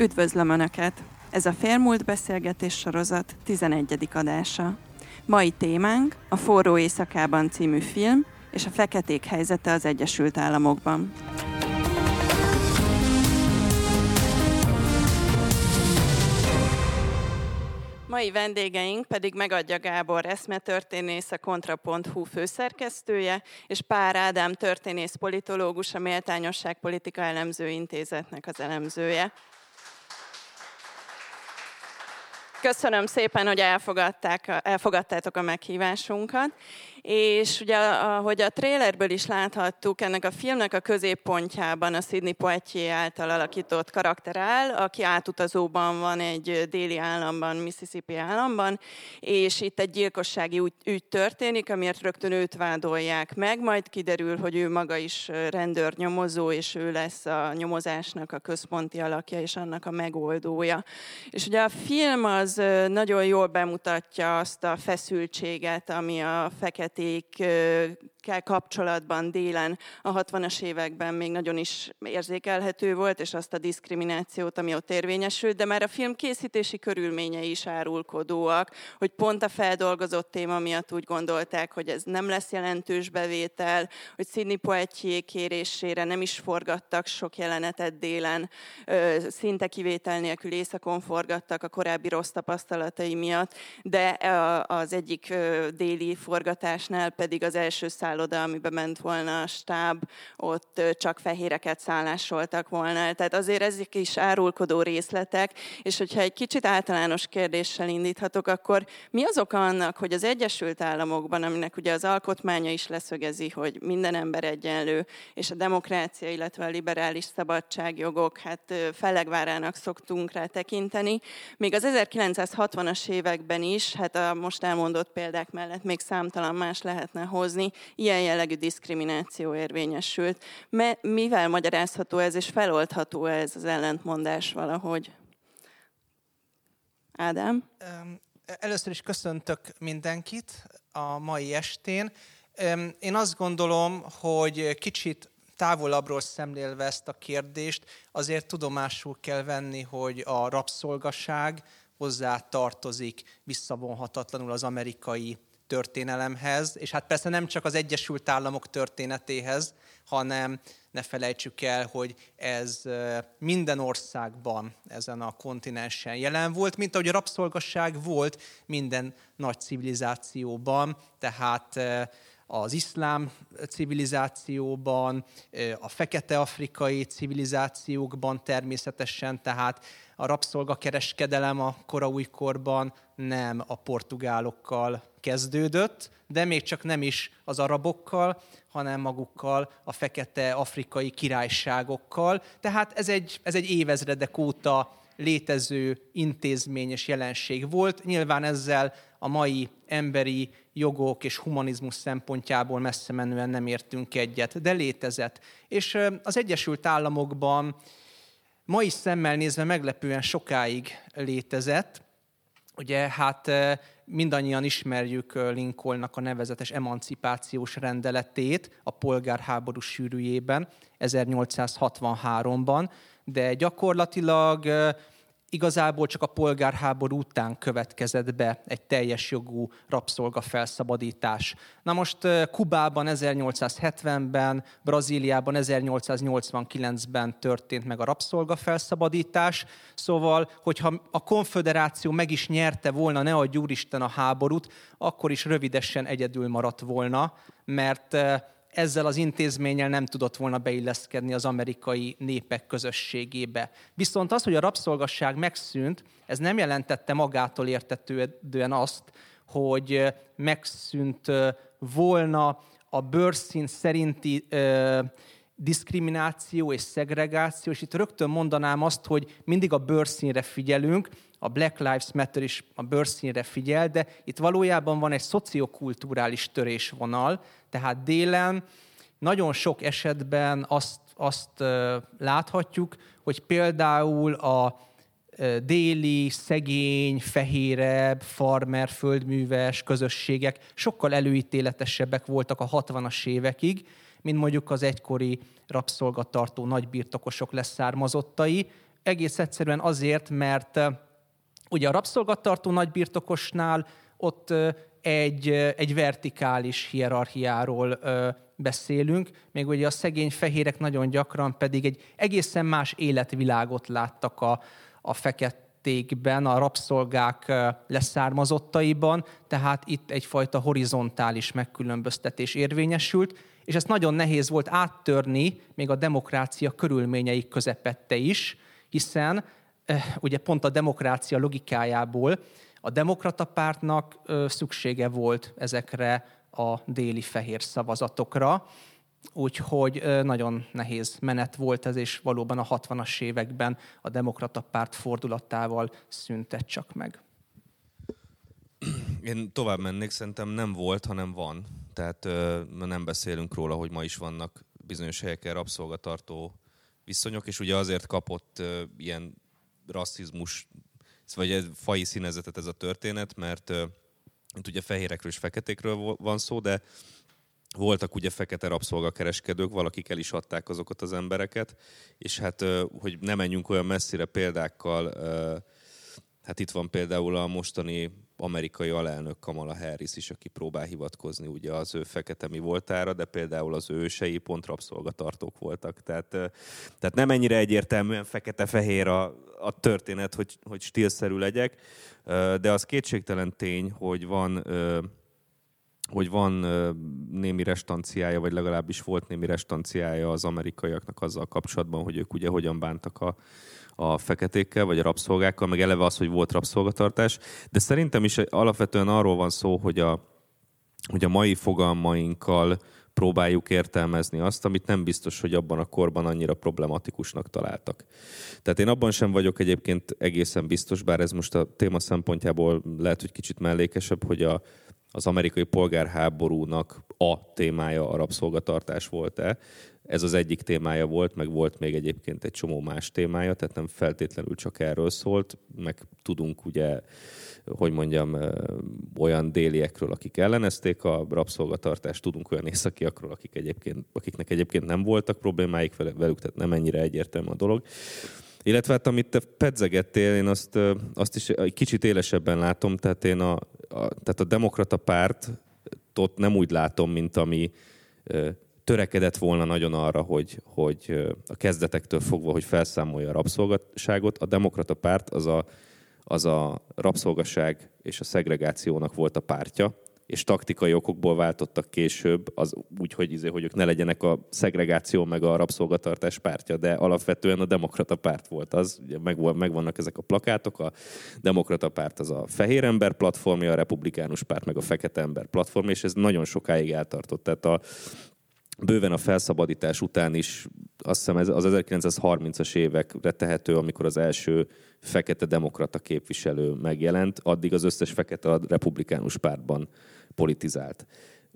Üdvözlöm Önöket! Ez a Félmúlt Beszélgetés sorozat 11. adása. Mai témánk a Forró éjszakában című film és a feketék helyzete az Egyesült Államokban. Mai vendégeink pedig megadja Gábor eszmetörténész, a Kontra.hu főszerkesztője, és Pár Ádám történész politológus, a Méltányosság Politika Elemző Intézetnek az elemzője. Köszönöm szépen, hogy elfogadták, elfogadtátok a meghívásunkat. És ugye, ahogy a trailerből is láthattuk, ennek a filmnek a középpontjában a Sidney Poitier által alakított karakter áll, aki átutazóban van egy déli államban, Mississippi államban, és itt egy gyilkossági ügy, ügy történik, amiért rögtön őt vádolják meg, majd kiderül, hogy ő maga is rendőrnyomozó, és ő lesz a nyomozásnak a központi alakja, és annak a megoldója. És ugye a film az nagyon jól bemutatja azt a feszültséget, ami a feketék kell kapcsolatban délen a 60-as években még nagyon is érzékelhető volt, és azt a diszkriminációt, ami ott érvényesült, de már a film készítési körülményei is árulkodóak, hogy pont a feldolgozott téma miatt úgy gondolták, hogy ez nem lesz jelentős bevétel, hogy Sidney Poitier kérésére nem is forgattak sok jelenetet délen, szinte kivétel nélkül éjszakon forgattak a korábbi rossz tapasztalatai miatt, de az egyik déli forgatásnál pedig az első száll szálloda, amiben ment volna a stáb, ott csak fehéreket szállásoltak volna. Tehát azért ezek is árulkodó részletek, és hogyha egy kicsit általános kérdéssel indíthatok, akkor mi az oka annak, hogy az Egyesült Államokban, aminek ugye az alkotmánya is leszögezi, hogy minden ember egyenlő, és a demokrácia, illetve a liberális szabadságjogok, hát felegvárának szoktunk rá tekinteni. Még az 1960-as években is, hát a most elmondott példák mellett még számtalan más lehetne hozni, ilyen jellegű diszkrimináció érvényesült. Mivel magyarázható ez, és feloldható ez az ellentmondás valahogy? Ádám? Először is köszöntök mindenkit a mai estén. Én azt gondolom, hogy kicsit távolabbról szemlélve ezt a kérdést, azért tudomásul kell venni, hogy a rabszolgaság hozzá tartozik visszavonhatatlanul az amerikai történelemhez, és hát persze nem csak az Egyesült Államok történetéhez, hanem ne felejtsük el, hogy ez minden országban ezen a kontinensen jelen volt, mint ahogy a rabszolgasság volt minden nagy civilizációban, tehát az iszlám civilizációban, a fekete-afrikai civilizációkban természetesen, tehát a rabszolgakereskedelem a koraújkorban nem a portugálokkal kezdődött, de még csak nem is az arabokkal, hanem magukkal, a fekete afrikai királyságokkal. Tehát ez egy, ez egy évezredek óta létező intézményes jelenség volt. Nyilván ezzel a mai emberi jogok és humanizmus szempontjából messze menően nem értünk egyet, de létezett. És az Egyesült Államokban mai szemmel nézve meglepően sokáig létezett. Ugye hát mindannyian ismerjük Lincolnnak a nevezetes emancipációs rendeletét a polgárháború sűrűjében 1863-ban, de gyakorlatilag igazából csak a polgárháború után következett be egy teljes jogú rabszolga felszabadítás. Na most Kubában 1870-ben, Brazíliában 1889-ben történt meg a rabszolga felszabadítás, szóval, hogyha a konföderáció meg is nyerte volna, ne a gyúristen a háborút, akkor is rövidesen egyedül maradt volna, mert ezzel az intézménnyel nem tudott volna beilleszkedni az amerikai népek közösségébe. Viszont az, hogy a rabszolgasság megszűnt, ez nem jelentette magától értetődően azt, hogy megszűnt volna a bőrszín szerinti ö, diszkrimináció és szegregáció, és itt rögtön mondanám azt, hogy mindig a bőrszínre figyelünk, a Black Lives Matter is a bőrszínre figyel, de itt valójában van egy szociokulturális törésvonal, tehát délen nagyon sok esetben azt, azt láthatjuk, hogy például a déli, szegény, fehérebb, farmer, földműves közösségek sokkal előítéletesebbek voltak a 60-as évekig, mint mondjuk az egykori rabszolgatartó nagybirtokosok leszármazottai, egész egyszerűen azért, mert ugye a rabszolgattartó nagybirtokosnál ott egy, egy vertikális hierarchiáról beszélünk, még ugye a szegény fehérek nagyon gyakran pedig egy egészen más életvilágot láttak a, a feketékben, a rabszolgák leszármazottaiban, tehát itt egyfajta horizontális megkülönböztetés érvényesült, és ezt nagyon nehéz volt áttörni, még a demokrácia körülményei közepette is, hiszen ugye pont a demokrácia logikájából a demokrata pártnak szüksége volt ezekre a déli fehér szavazatokra, úgyhogy nagyon nehéz menet volt ez, és valóban a 60-as években a demokrata párt fordulatával szüntet csak meg. Én tovább mennék, szerintem nem volt, hanem van. Tehát nem beszélünk róla, hogy ma is vannak bizonyos helyeken rabszolgatartó viszonyok, és ugye azért kapott ilyen rasszizmus, vagy egy fai színezetet ez a történet, mert itt ugye fehérekről és feketékről van szó, de voltak ugye fekete rabszolgakereskedők, valakik el is adták azokat az embereket, és hát, hogy ne menjünk olyan messzire példákkal, hát itt van például a mostani amerikai alelnök Kamala Harris is, aki próbál hivatkozni ugye az ő fekete mi voltára, de például az ősei pont rabszolgatartók voltak. Tehát, tehát nem ennyire egyértelműen fekete-fehér a, a történet, hogy, hogy stílszerű legyek, de az kétségtelen tény, hogy van hogy van némi restanciája, vagy legalábbis volt némi restanciája az amerikaiaknak azzal kapcsolatban, hogy ők ugye hogyan bántak a, a feketékkel, vagy a rabszolgákkal, meg eleve az, hogy volt rabszolgatartás. De szerintem is alapvetően arról van szó, hogy a, hogy a mai fogalmainkkal próbáljuk értelmezni azt, amit nem biztos, hogy abban a korban annyira problematikusnak találtak. Tehát én abban sem vagyok egyébként egészen biztos, bár ez most a téma szempontjából lehet, hogy kicsit mellékesebb, hogy a, az amerikai polgárháborúnak a témája a rabszolgatartás volt-e. Ez az egyik témája volt, meg volt még egyébként egy csomó más témája, tehát nem feltétlenül csak erről szólt, meg tudunk ugye, hogy mondjam, olyan déliekről, akik ellenezték a rabszolgatartást, tudunk olyan északiakról, akik egyébként, akiknek egyébként nem voltak problémáik velük, tehát nem ennyire egyértelmű a dolog. Illetve hát amit te pedzegettél, én azt, azt is egy kicsit élesebben látom, tehát én a, a, tehát a demokrata párt ott nem úgy látom, mint ami törekedett volna nagyon arra, hogy, hogy a kezdetektől fogva, hogy felszámolja a rabszolgaságot. A demokrata párt az a, az a rabszolgaság és a szegregációnak volt a pártja, és taktikai okokból váltottak később, az úgy, hogy, izé, hogy ők ne legyenek a szegregáció meg a rabszolgatartás pártja, de alapvetően a demokrata párt volt az, ugye meg, megvannak ezek a plakátok, a demokrata párt az a fehér ember platformja, a republikánus párt meg a fekete ember platformja, és ez nagyon sokáig eltartott. Tehát a, bőven a felszabadítás után is, azt hiszem ez az 1930-as évekre tehető, amikor az első fekete demokrata képviselő megjelent, addig az összes fekete a republikánus pártban politizált.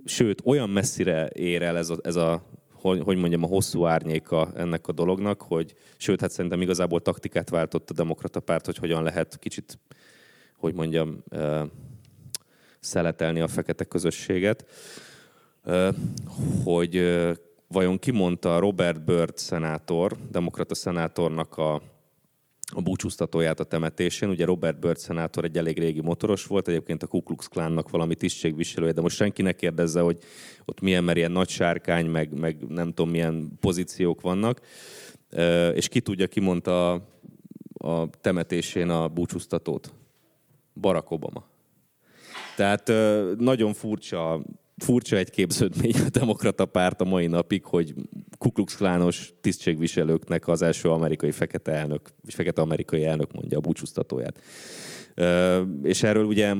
Sőt, olyan messzire ér el ez a, ez a hogy, hogy mondjam, a hosszú árnyéka ennek a dolognak, hogy sőt, hát szerintem igazából taktikát váltott a demokrata párt, hogy hogyan lehet kicsit, hogy mondjam, szeletelni a fekete közösséget hogy vajon kimondta Robert Byrd szenátor, demokrata szenátornak a, a búcsúztatóját a temetésén. Ugye Robert Byrd szenátor egy elég régi motoros volt, egyébként a Ku Klux Klánnak valami tisztségviselője, de most senki ne kérdezze, hogy ott milyen, mert ilyen nagy sárkány, meg, meg nem tudom milyen pozíciók vannak. És ki tudja, ki mondta a, a temetésén a búcsúztatót? Barack Obama. Tehát nagyon furcsa furcsa egy képződmény a demokrata párt a mai napig, hogy Ku Klux Klános tisztségviselőknek az első amerikai fekete elnök, vagy fekete amerikai elnök mondja a búcsúztatóját. És erről ugye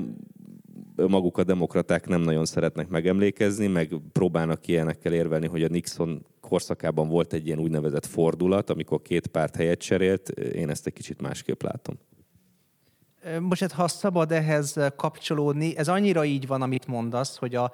maguk a demokraták nem nagyon szeretnek megemlékezni, meg próbálnak ilyenekkel érvelni, hogy a Nixon korszakában volt egy ilyen úgynevezett fordulat, amikor két párt helyet cserélt. Én ezt egy kicsit másképp látom. Most hát, ha szabad ehhez kapcsolódni, ez annyira így van, amit mondasz, hogy a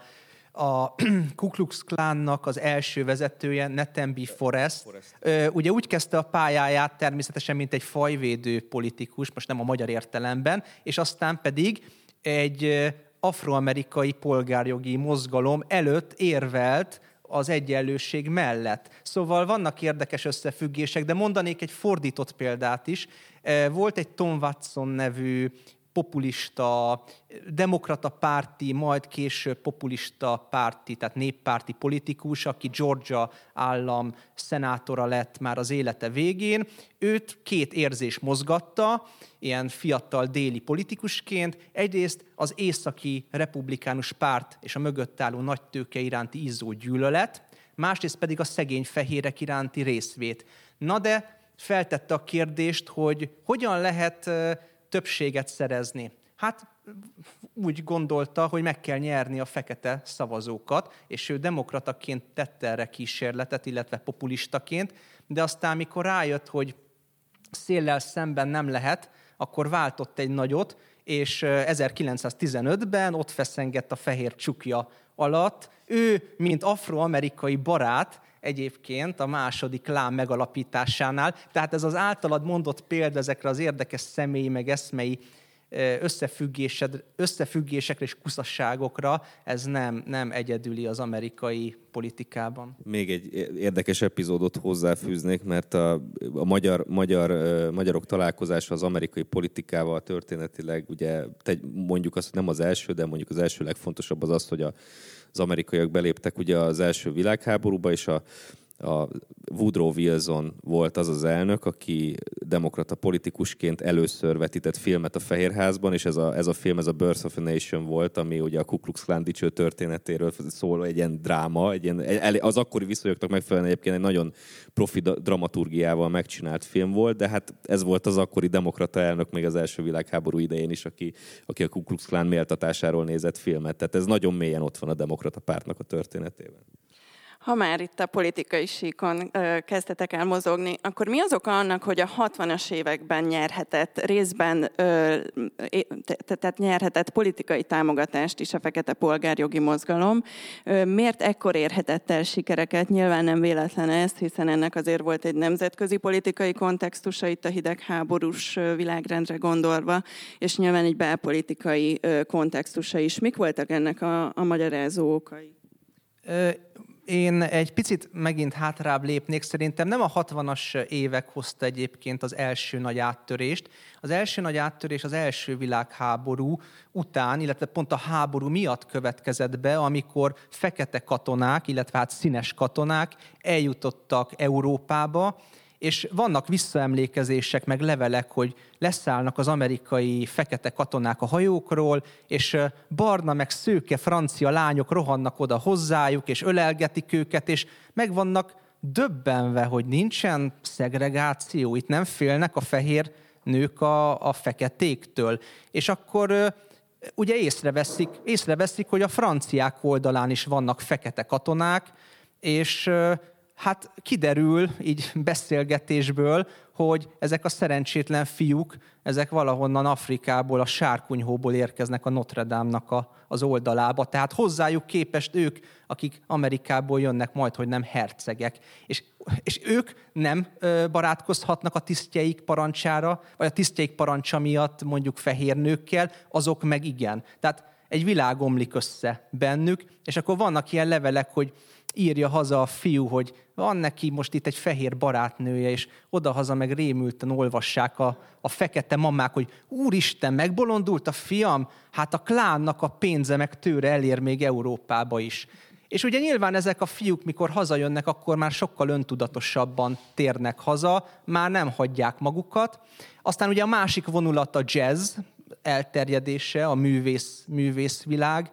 a Ku Klux Klánnak az első vezetője, Netembi Forrest, Forrest. ugye úgy kezdte a pályáját természetesen, mint egy fajvédő politikus, most nem a magyar értelemben, és aztán pedig egy afroamerikai polgárjogi mozgalom előtt érvelt az egyenlőség mellett. Szóval vannak érdekes összefüggések, de mondanék egy fordított példát is. Volt egy Tom Watson nevű populista, demokrata párti, majd később populista párti, tehát néppárti politikus, aki Georgia állam szenátora lett már az élete végén. Őt két érzés mozgatta, ilyen fiatal déli politikusként. Egyrészt az északi republikánus párt és a mögött álló nagy tőke iránti izzó gyűlölet, másrészt pedig a szegény fehérek iránti részvét. Na de feltette a kérdést, hogy hogyan lehet többséget szerezni. Hát úgy gondolta, hogy meg kell nyerni a fekete szavazókat, és ő demokrataként tette erre kísérletet, illetve populistaként, de aztán, mikor rájött, hogy széllel szemben nem lehet, akkor váltott egy nagyot, és 1915-ben ott feszengett a fehér csukja alatt. Ő, mint afroamerikai barát, egyébként a második lám megalapításánál. Tehát ez az általad mondott példa ezekre az érdekes személyi meg eszmei összefüggésekre és kuszasságokra, ez nem, nem egyedüli az amerikai politikában. Még egy érdekes epizódot hozzáfűznék, mert a, a magyar, magyar, magyarok találkozása az amerikai politikával történetileg, ugye mondjuk azt, hogy nem az első, de mondjuk az első legfontosabb az az, hogy a az amerikaiak beléptek ugye az első világháborúba, és a a Woodrow Wilson volt az az elnök, aki demokrata politikusként először vetített filmet a Fehérházban, és ez a, ez a film, ez a Birth of a Nation volt, ami ugye a Ku Klux Klan dicső történetéről szól, egy ilyen dráma, egy ilyen, az akkori viszonyoknak megfelelően egyébként egy nagyon profi dramaturgiával megcsinált film volt, de hát ez volt az akkori demokrata elnök még az első világháború idején is, aki, aki a Ku Klux Klan méltatásáról nézett filmet. Tehát ez nagyon mélyen ott van a demokrata pártnak a történetében. Ha már itt a politikai síkon kezdetek el mozogni, akkor mi az oka annak, hogy a 60-as években nyerhetett részben, tehát nyerhetett politikai támogatást is a fekete polgárjogi mozgalom? Miért ekkor érhetett el sikereket? Nyilván nem véletlen ez, hiszen ennek azért volt egy nemzetközi politikai kontextusa itt a hidegháborús világrendre gondolva, és nyilván egy belpolitikai kontextusa is. Mik voltak ennek a, a magyarázó okai? Én egy picit megint hátrább lépnék. Szerintem nem a 60-as évek hozta egyébként az első nagy áttörést. Az első nagy áttörés az első világháború után, illetve pont a háború miatt következett be, amikor fekete katonák, illetve hát színes katonák eljutottak Európába, és vannak visszaemlékezések, meg levelek, hogy leszállnak az amerikai fekete katonák a hajókról, és barna meg szőke francia lányok rohannak oda hozzájuk, és ölelgetik őket, és meg vannak döbbenve, hogy nincsen szegregáció, itt nem félnek a fehér nők a, a feketéktől. És akkor ugye észreveszik, észreveszik, hogy a franciák oldalán is vannak fekete katonák, és hát kiderül így beszélgetésből, hogy ezek a szerencsétlen fiúk, ezek valahonnan Afrikából, a sárkunyhóból érkeznek a Notre Dame-nak a, az oldalába. Tehát hozzájuk képest ők, akik Amerikából jönnek, majd, hogy nem hercegek. És, és ők nem barátkozhatnak a tisztjeik parancsára, vagy a tisztjeik parancsa miatt mondjuk fehér nőkkel, azok meg igen. Tehát egy világ omlik össze bennük, és akkor vannak ilyen levelek, hogy írja haza a fiú, hogy van neki most itt egy fehér barátnője, és odahaza meg rémülten olvassák a, a fekete mamák, hogy úristen, megbolondult a fiam, hát a klánnak a pénze meg tőre elér még Európába is. És ugye nyilván ezek a fiúk, mikor hazajönnek, akkor már sokkal öntudatosabban térnek haza, már nem hagyják magukat. Aztán ugye a másik vonulat a jazz elterjedése, a művész, művészvilág,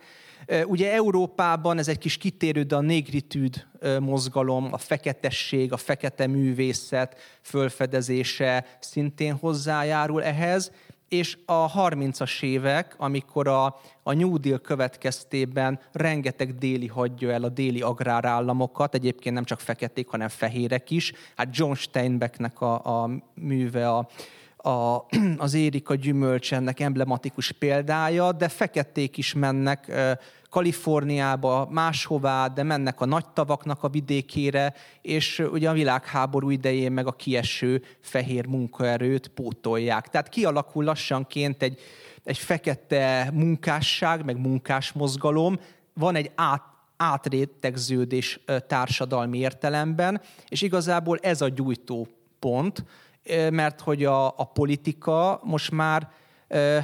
Ugye Európában ez egy kis kitérő, de a négritűd mozgalom, a feketesség, a fekete művészet fölfedezése szintén hozzájárul ehhez, és a 30-as évek, amikor a, a New Deal következtében rengeteg déli hagyja el a déli agrárállamokat, egyébként nem csak feketék, hanem fehérek is. Hát John Steinbecknek a, a műve a a, az Érika gyümölcs ennek emblematikus példája, de feketék is mennek Kaliforniába, máshová, de mennek a nagy tavaknak a vidékére, és ugye a világháború idején meg a kieső fehér munkaerőt pótolják. Tehát kialakul lassanként egy, egy fekete munkásság, meg munkásmozgalom, van egy át, átrétegződés társadalmi értelemben, és igazából ez a gyújtó pont, mert hogy a, a politika most már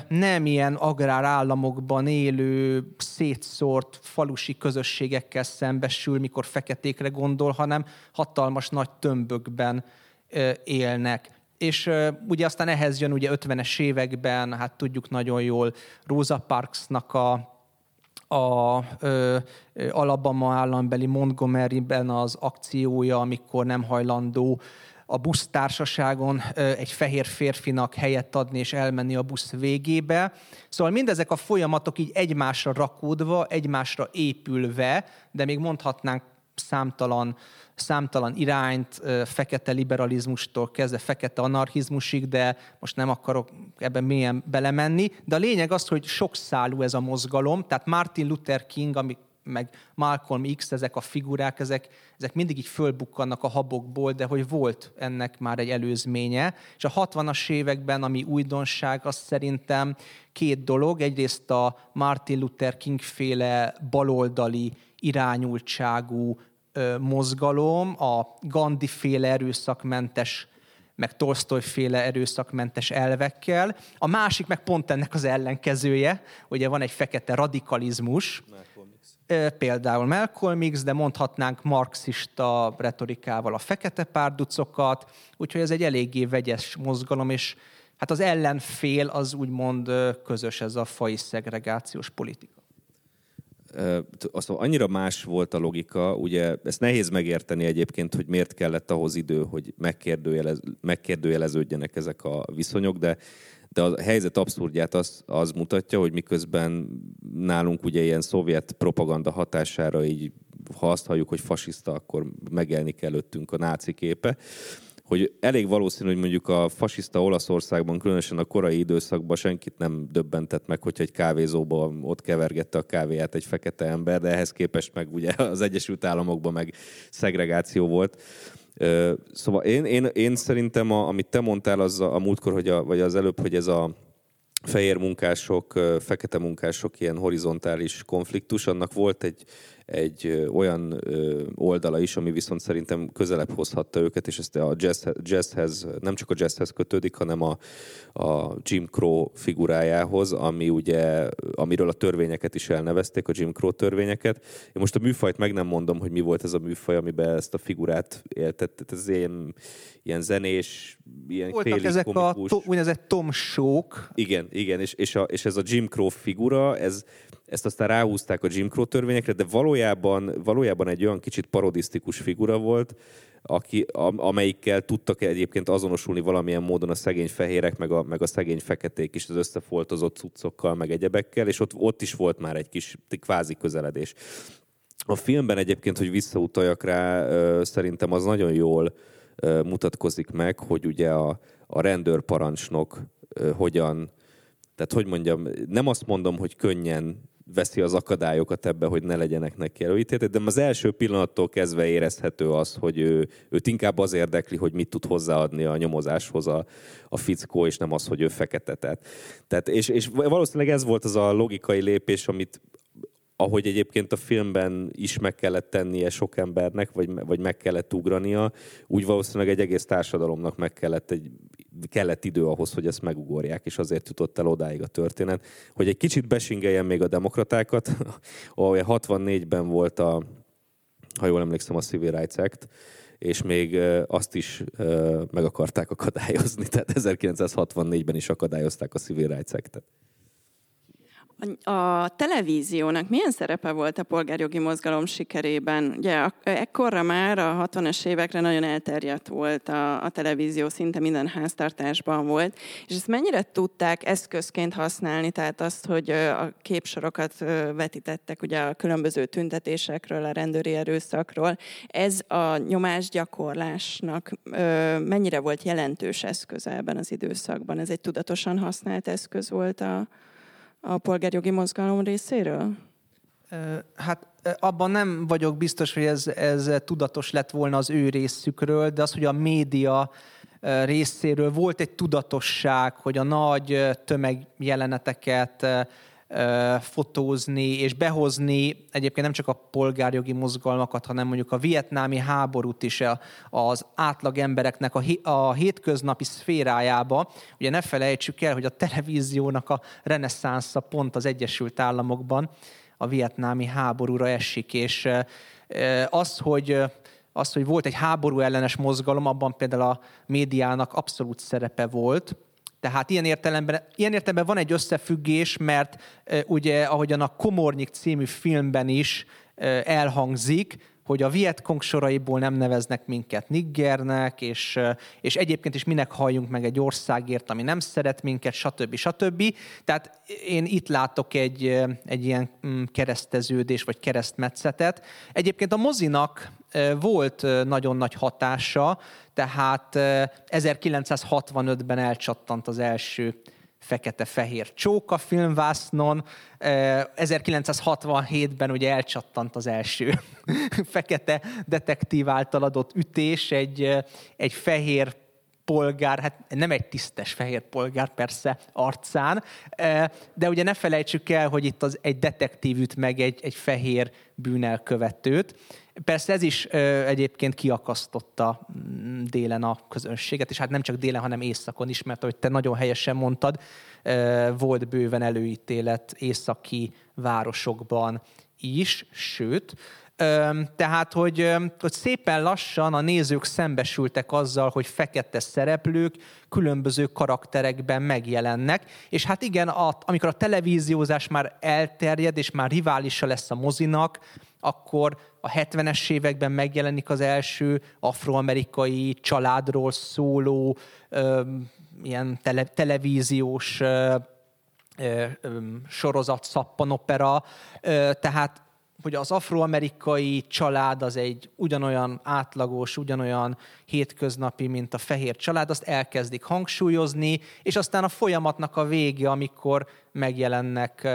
nem ilyen agrárállamokban élő, szétszórt falusi közösségekkel szembesül, mikor feketékre gondol, hanem hatalmas nagy tömbökben élnek. És ugye aztán ehhez jön ugye 50-es években, hát tudjuk nagyon jól, Rosa Parksnak a a ö, Alabama állambeli Montgomery-ben az akciója, amikor nem hajlandó a busztársaságon egy fehér férfinak helyet adni és elmenni a busz végébe. Szóval mindezek a folyamatok így egymásra rakódva, egymásra épülve, de még mondhatnánk számtalan, számtalan irányt, fekete liberalizmustól kezdve fekete anarchizmusig, de most nem akarok ebben mélyen belemenni. De a lényeg az, hogy sok szálú ez a mozgalom, tehát Martin Luther King, ami meg Malcolm X, ezek a figurák, ezek, ezek mindig így fölbukkannak a habokból, de hogy volt ennek már egy előzménye. És a 60-as években, ami újdonság, az szerintem két dolog. Egyrészt a Martin Luther King féle baloldali irányultságú ö, mozgalom, a Gandhi féle erőszakmentes meg Tolstoy féle erőszakmentes elvekkel. A másik meg pont ennek az ellenkezője, ugye van egy fekete radikalizmus, például Malcolm X, de mondhatnánk marxista retorikával a fekete párducokat, úgyhogy ez egy eléggé vegyes mozgalom, és hát az ellenfél az úgymond közös ez a fai szegregációs politika. Azt annyira más volt a logika, ugye ezt nehéz megérteni egyébként, hogy miért kellett ahhoz idő, hogy megkérdőjelez, megkérdőjeleződjenek ezek a viszonyok, de de a helyzet abszurdját az, az mutatja, hogy miközben nálunk ugye ilyen szovjet propaganda hatására így, ha azt halljuk, hogy fasiszta, akkor megjelenik előttünk a náci képe, hogy elég valószínű, hogy mondjuk a fasiszta Olaszországban, különösen a korai időszakban senkit nem döbbentett meg, hogyha egy kávézóban ott kevergette a kávéját egy fekete ember, de ehhez képest meg ugye az Egyesült Államokban meg szegregáció volt. Szóval én, én, én szerintem, a, amit te mondtál az a, a múltkor, hogy a, vagy az előbb, hogy ez a fehér munkások, fekete munkások ilyen horizontális konfliktus, annak volt egy, egy olyan oldala is, ami viszont szerintem közelebb hozhatta őket, és ezt a jazz, jazzhez, nem csak a jazzhez kötődik, hanem a, a Jim Crow figurájához, ami ugye, amiről a törvényeket is elnevezték, a Jim Crow törvényeket. Én most a műfajt meg nem mondom, hogy mi volt ez a műfaj, amiben ezt a figurát éltett. Ez ilyen, ilyen zenés, ilyen Voltak ezek komikus. a to, úgynevezett Tom Show-k. Igen, igen, és, és, a, és ez a Jim Crow figura, ez, ezt aztán ráhúzták a Jim Crow törvényekre, de valójában, valójában egy olyan kicsit parodisztikus figura volt, aki, amelyikkel tudtak egyébként azonosulni valamilyen módon a szegény fehérek, meg a, meg a szegény feketék is az összefoltozott cuccokkal, meg egyebekkel, és ott, ott is volt már egy kis kvázi közeledés. A filmben egyébként, hogy visszautaljak rá, szerintem az nagyon jól mutatkozik meg, hogy ugye a, a rendőrparancsnok hogyan, tehát hogy mondjam, nem azt mondom, hogy könnyen veszi az akadályokat ebbe, hogy ne legyenek neki előítéletek, de az első pillanattól kezdve érezhető az, hogy ő, őt inkább az érdekli, hogy mit tud hozzáadni a nyomozáshoz a, a fickó, és nem az, hogy ő fekete. Tehát, tehát és, és valószínűleg ez volt az a logikai lépés, amit ahogy egyébként a filmben is meg kellett tennie sok embernek, vagy, vagy meg kellett ugrania, úgy valószínűleg egy egész társadalomnak meg kellett egy kellett idő ahhoz, hogy ezt megugorják, és azért jutott el odáig a történet. Hogy egy kicsit besingeljen még a demokratákat, ahol 64-ben volt a, ha jól emlékszem, a Civil Rights Act, és még azt is meg akarták akadályozni, tehát 1964-ben is akadályozták a Civil Rights Act-et. A televíziónak milyen szerepe volt a polgárjogi mozgalom sikerében? Ugye ekkorra már a 60-as évekre nagyon elterjedt volt a, a televízió, szinte minden háztartásban volt, és ezt mennyire tudták eszközként használni, tehát azt, hogy a képsorokat vetítettek ugye a különböző tüntetésekről, a rendőri erőszakról, ez a nyomásgyakorlásnak mennyire volt jelentős eszköze ebben az időszakban? Ez egy tudatosan használt eszköz volt a, a polgárjogi mozgalom részéről? Hát abban nem vagyok biztos, hogy ez, ez tudatos lett volna az ő részükről, de az, hogy a média részéről volt egy tudatosság, hogy a nagy tömegjeleneteket fotózni és behozni egyébként nem csak a polgárjogi mozgalmakat, hanem mondjuk a vietnámi háborút is az átlag embereknek a, a hétköznapi szférájába. Ugye ne felejtsük el, hogy a televíziónak a reneszánsza pont az Egyesült Államokban a vietnámi háborúra esik, és az, hogy az, hogy volt egy háború ellenes mozgalom, abban például a médiának abszolút szerepe volt, tehát ilyen értelemben, ilyen értelemben van egy összefüggés, mert ugye, ahogyan a Komornyik című filmben is elhangzik, hogy a Vietkong soraiból nem neveznek minket niggernek, és, és egyébként is minek halljunk meg egy országért, ami nem szeret minket, stb. stb. Tehát én itt látok egy, egy ilyen mm, kereszteződés, vagy keresztmetszetet. Egyébként a mozinak volt nagyon nagy hatása, tehát 1965-ben elcsattant az első fekete-fehér csóka filmvásznon. 1967-ben ugye elcsattant az első fekete detektív által adott ütés, egy, egy fehér polgár, hát nem egy tisztes fehér polgár persze arcán, de ugye ne felejtsük el, hogy itt az egy detektív üt meg egy, egy fehér bűnelkövetőt. Persze ez is egyébként kiakasztotta mm, délen a közönséget, és hát nem csak délen, hanem északon is, mert ahogy te nagyon helyesen mondtad, volt bőven előítélet északi városokban is, sőt, tehát, hogy, hogy szépen lassan a nézők szembesültek azzal, hogy fekete szereplők különböző karakterekben megjelennek, és hát igen, a, amikor a televíziózás már elterjed, és már riválisa lesz a mozinak, akkor a 70-es években megjelenik az első afroamerikai családról szóló ö, ilyen tele, televíziós ö, ö, sorozat, szappanopera, ö, tehát hogy az afroamerikai család az egy ugyanolyan átlagos, ugyanolyan hétköznapi, mint a fehér család, azt elkezdik hangsúlyozni, és aztán a folyamatnak a vége, amikor megjelennek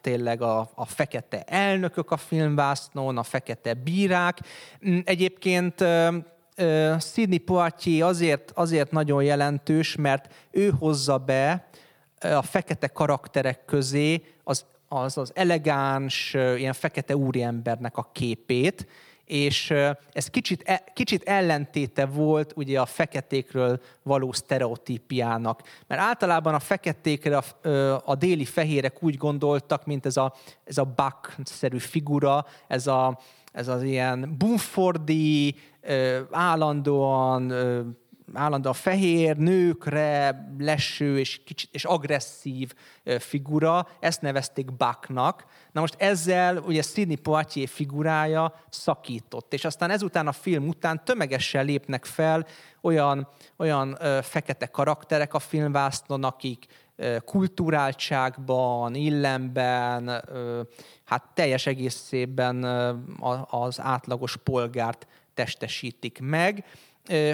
tényleg a, a fekete elnökök a filmvásznón, a fekete bírák. Mm, egyébként Sidney Poitier azért, azért nagyon jelentős, mert ő hozza be a fekete karakterek közé az az az elegáns, ilyen fekete úriembernek a képét, és ez kicsit, e, kicsit ellentéte volt ugye a feketékről való sztereotípiának. Mert általában a feketékre a, a déli fehérek úgy gondoltak, mint ez a, ez a Buck-szerű figura, ez, a, ez az ilyen bumfordi, állandóan állandóan fehér, nőkre leső és, kicsit, és agresszív figura, ezt nevezték Bucknak. Na most ezzel ugye Sidney Poitier figurája szakított, és aztán ezután a film után tömegesen lépnek fel olyan, olyan fekete karakterek a filmvásznon, akik kulturáltságban, illemben, hát teljes egészében az átlagos polgárt testesítik meg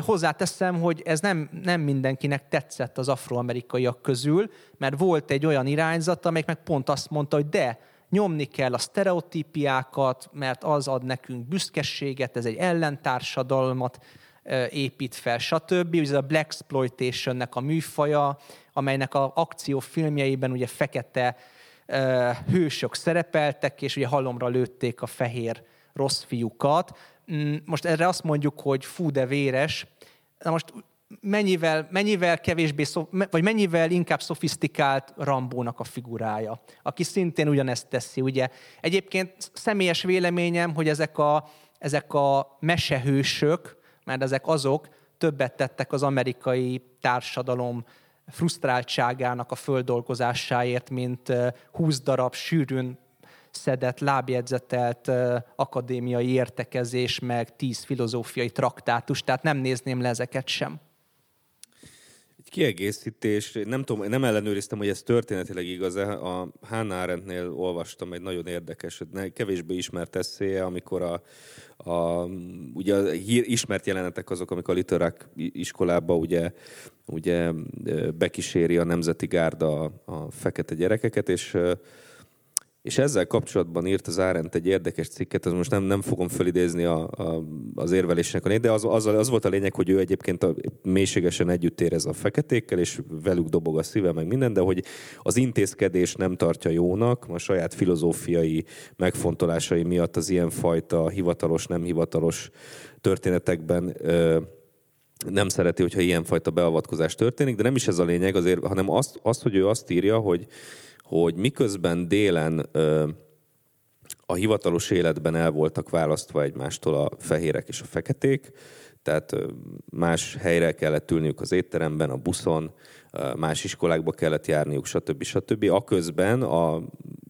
hozzáteszem, hogy ez nem, nem mindenkinek tetszett az afroamerikaiak közül, mert volt egy olyan irányzat, amelyik meg pont azt mondta, hogy de, nyomni kell a sztereotípiákat, mert az ad nekünk büszkeséget, ez egy ellentársadalmat épít fel, stb. Ez a Black Exploitation-nek a műfaja, amelynek a akciófilmjeiben ugye fekete hősök szerepeltek, és ugye halomra lőtték a fehér rossz fiúkat. Mm, most erre azt mondjuk, hogy fú, de véres. Na most mennyivel, mennyivel kevésbé, vagy mennyivel inkább szofisztikált Rambónak a figurája, aki szintén ugyanezt teszi, ugye. Egyébként személyes véleményem, hogy ezek a, ezek a mesehősök, mert ezek azok, többet tettek az amerikai társadalom frusztráltságának a földolgozásáért, mint 20 darab sűrűn szedett, lábjegyzetelt akadémiai értekezés, meg tíz filozófiai traktátus, tehát nem nézném le ezeket sem. Egy kiegészítés, nem tudom, nem ellenőriztem, hogy ez történetileg igaz-e. A Hannah Arendtnél olvastam egy nagyon érdekes, kevésbé ismert eszéje, amikor a, a, ugye a hír, ismert jelenetek azok, amikor a literák iskolába ugye, ugye bekíséri a Nemzeti Gárda a, a fekete gyerekeket, és És ezzel kapcsolatban írt az Árent egy érdekes cikket, az most nem, nem fogom felidézni a, a, az érvelésnek a de az, az, az volt a lényeg, hogy ő egyébként a, mélységesen együtt érez a feketékkel, és velük dobog a szíve, meg minden, de hogy az intézkedés nem tartja jónak, a saját filozófiai megfontolásai miatt az ilyenfajta hivatalos, nem hivatalos történetekben ö, nem szereti, hogyha ilyenfajta beavatkozás történik, de nem is ez a lényeg, azért, hanem azt, azt hogy ő azt írja, hogy hogy miközben délen ö, a hivatalos életben el voltak választva egymástól a fehérek és a feketék, tehát más helyre kellett ülniük az étteremben, a buszon, más iskolákba kellett járniuk, stb. stb. Aközben a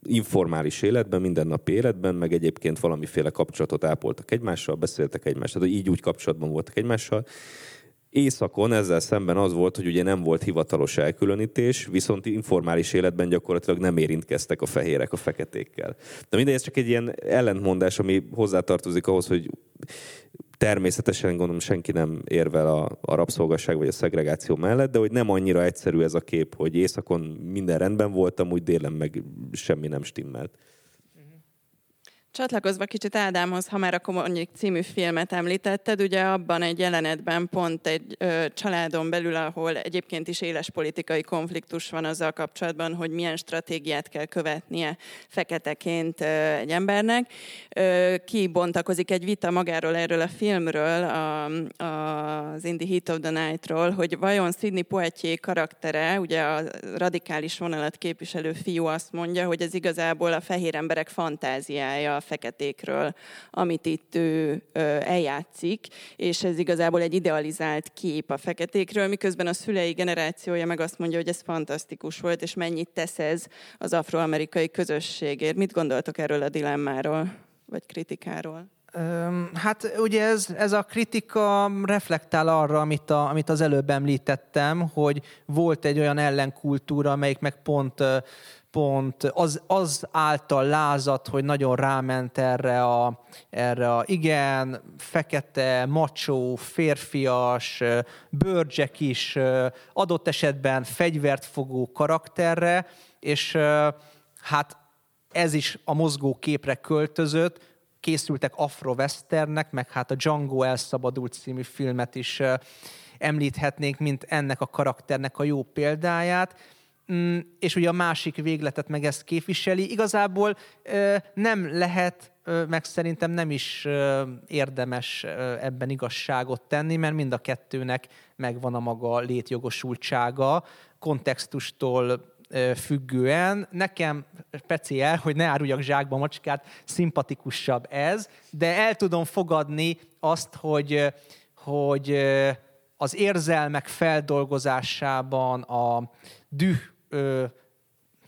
informális életben, mindennapi életben, meg egyébként valamiféle kapcsolatot ápoltak egymással, beszéltek egymással, de így úgy kapcsolatban voltak egymással, Északon ezzel szemben az volt, hogy ugye nem volt hivatalos elkülönítés, viszont informális életben gyakorlatilag nem érintkeztek a fehérek a feketékkel. De mindegy, ez csak egy ilyen ellentmondás, ami hozzátartozik ahhoz, hogy természetesen gondolom senki nem érvel a, a rabszolgasság vagy a szegregáció mellett, de hogy nem annyira egyszerű ez a kép, hogy északon minden rendben volt, amúgy délen meg semmi nem stimmelt. Csatlakozva kicsit Ádámhoz, ha már a Komonyik című filmet említetted, ugye abban egy jelenetben pont egy ö, családon belül, ahol egyébként is éles politikai konfliktus van azzal kapcsolatban, hogy milyen stratégiát kell követnie feketeként ö, egy embernek. Ö, kibontakozik egy vita magáról erről a filmről, a, a, az In the Heat of the Night-ról, hogy vajon Sidney Poitier karaktere, ugye a radikális vonalat képviselő fiú azt mondja, hogy ez igazából a fehér emberek fantáziája, feketékről, amit itt ő eljátszik, és ez igazából egy idealizált kép a feketékről, miközben a szülei generációja meg azt mondja, hogy ez fantasztikus volt, és mennyit tesz ez az afroamerikai közösségért. Mit gondoltok erről a dilemmáról, vagy kritikáról? Hát ugye ez, ez a kritika reflektál arra, amit, a, amit az előbb említettem, hogy volt egy olyan ellenkultúra, amelyik meg pont pont az, az által lázadt, hogy nagyon ráment erre a, erre a igen, fekete, macsó, férfias, bőrcsek is, adott esetben fegyvert fogó karakterre, és hát ez is a mozgó képre költözött, készültek afrowesternek, meg hát a Django elszabadult című filmet is említhetnénk, mint ennek a karakternek a jó példáját Mm, és ugye a másik végletet meg ezt képviseli. Igazából nem lehet, meg szerintem nem is érdemes ebben igazságot tenni, mert mind a kettőnek megvan a maga létjogosultsága, kontextustól függően. Nekem speciál, hogy ne áruljak zsákba macskát, szimpatikusabb ez, de el tudom fogadni azt, hogy, hogy az érzelmek feldolgozásában, a düh ö,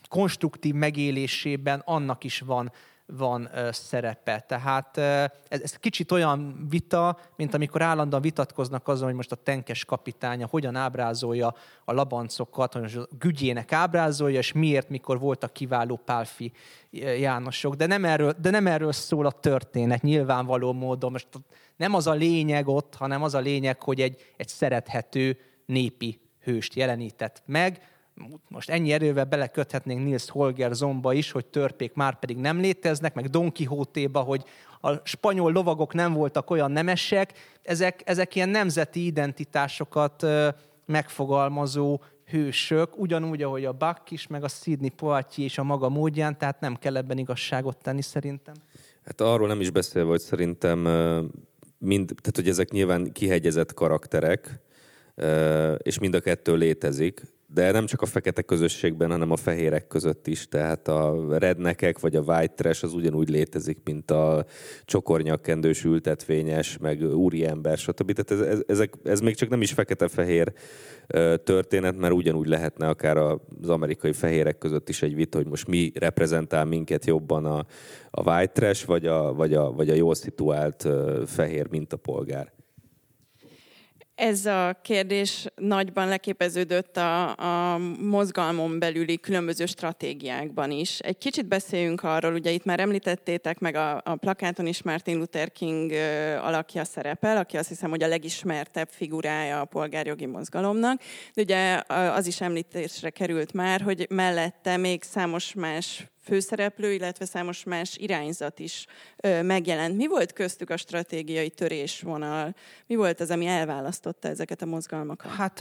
konstruktív megélésében annak is van, van ö, szerepe. Tehát ö, ez, ez kicsit olyan vita, mint amikor állandóan vitatkoznak azon, hogy most a tenkes kapitánya hogyan ábrázolja a labancokat, hogy most a gügyének ábrázolja, és miért, mikor voltak kiváló pálfi Jánosok. De nem erről, de nem erről szól a történet, nyilvánvaló módon. Most nem az a lényeg ott, hanem az a lényeg, hogy egy, egy szerethető népi hőst jelenített meg, most ennyi erővel beleköthetnénk Nils Holger zomba is, hogy törpék már pedig nem léteznek, meg Don Quixote-ba, hogy a spanyol lovagok nem voltak olyan nemesek, ezek, ezek ilyen nemzeti identitásokat megfogalmazó hősök, ugyanúgy, ahogy a Buck is, meg a Sidney Poitier is a maga módján, tehát nem kell ebben igazságot tenni szerintem. Hát arról nem is beszélve, hogy szerintem mind, tehát hogy ezek nyilván kihegyezett karakterek, és mind a kettő létezik, de nem csak a fekete közösségben, hanem a fehérek között is. Tehát a rednekek vagy a white trash az ugyanúgy létezik, mint a csokornyakkendős ültetvényes, meg úriember, stb. Tehát ez, ez, ezek, ez még csak nem is fekete-fehér történet, mert ugyanúgy lehetne akár az amerikai fehérek között is egy vita, hogy most mi reprezentál minket jobban a, a white trash, vagy a, vagy a, vagy a jól szituált fehér mintapolgár. Ez a kérdés nagyban leképeződött a, a mozgalmon belüli különböző stratégiákban is. Egy kicsit beszéljünk arról, ugye itt már említettétek, meg a, a plakáton is Martin Luther King alakja szerepel, aki azt hiszem, hogy a legismertebb figurája a polgárjogi mozgalomnak. De ugye az is említésre került már, hogy mellette még számos más főszereplő, illetve számos más irányzat is megjelent. Mi volt köztük a stratégiai törésvonal? Mi volt az, ami elválasztotta ezeket a mozgalmakat? Hát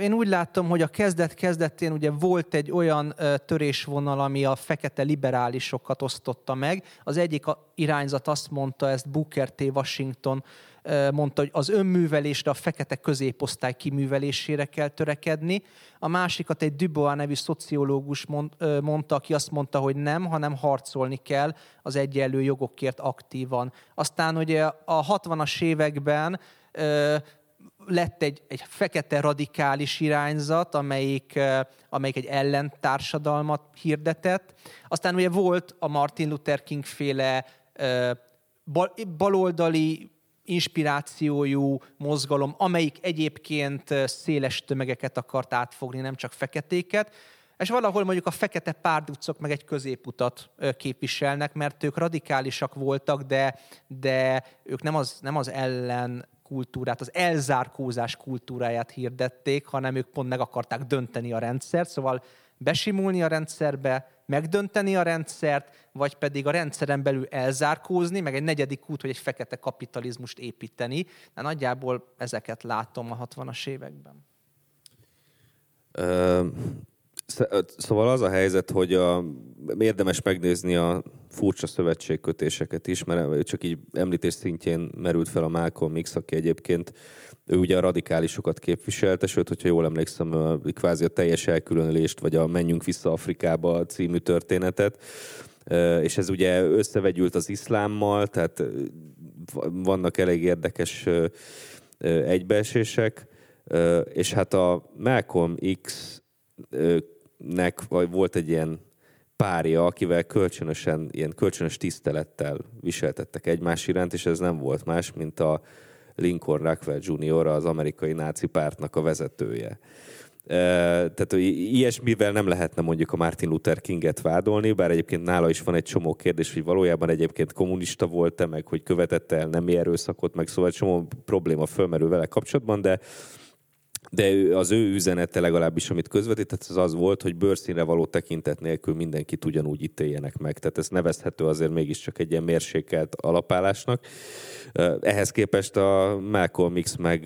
én úgy látom, hogy a kezdet-kezdetén ugye volt egy olyan törésvonal, ami a fekete liberálisokat osztotta meg. Az egyik irányzat azt mondta, ezt Booker T. Washington mondta, hogy az önművelésre, a fekete középosztály kiművelésére kell törekedni. A másikat egy Dubois nevű szociológus mondta, aki azt mondta, hogy nem, hanem harcolni kell az egyenlő jogokért aktívan. Aztán ugye a 60-as években lett egy, egy fekete radikális irányzat, amelyik, amelyik egy ellentársadalmat hirdetett. Aztán ugye volt a Martin Luther King féle baloldali inspirációjú mozgalom, amelyik egyébként széles tömegeket akart átfogni, nem csak feketéket, és valahol mondjuk a fekete párducok meg egy középutat képviselnek, mert ők radikálisak voltak, de, de ők nem az, nem az ellen kultúrát, az elzárkózás kultúráját hirdették, hanem ők pont meg akarták dönteni a rendszert, szóval besimulni a rendszerbe, megdönteni a rendszert, vagy pedig a rendszeren belül elzárkózni, meg egy negyedik út, hogy egy fekete kapitalizmust építeni. De nagyjából ezeket látom a 60-as években. Szóval az a helyzet, hogy a, érdemes megnézni a furcsa szövetségkötéseket is, mert csak így említés szintjén merült fel a Malcolm X, aki egyébként ő ugye a radikálisokat képviselte, sőt, hogyha jól emlékszem, kvázi a teljes elkülönülést, vagy a Menjünk vissza Afrikába című történetet, és ez ugye összevegyült az iszlámmal, tehát vannak elég érdekes egybeesések, és hát a Malcolm X-nek volt egy ilyen párja, akivel kölcsönösen, ilyen kölcsönös tisztelettel viseltettek egymás iránt, és ez nem volt más, mint a Lincoln Rockwell Jr., az amerikai náci pártnak a vezetője. Tehát ilyesmivel nem lehetne mondjuk a Martin Luther Kinget vádolni, bár egyébként nála is van egy csomó kérdés, hogy valójában egyébként kommunista volt-e, meg hogy követette el nemi erőszakot, meg szóval csomó probléma fölmerül vele kapcsolatban, de de az ő üzenete legalábbis, amit közvetített, az az volt, hogy bőrszínre való tekintet nélkül mindenkit ugyanúgy ítéljenek meg. Tehát ez nevezhető azért mégiscsak egy ilyen mérsékelt alapállásnak. Ehhez képest a Malcolm X meg,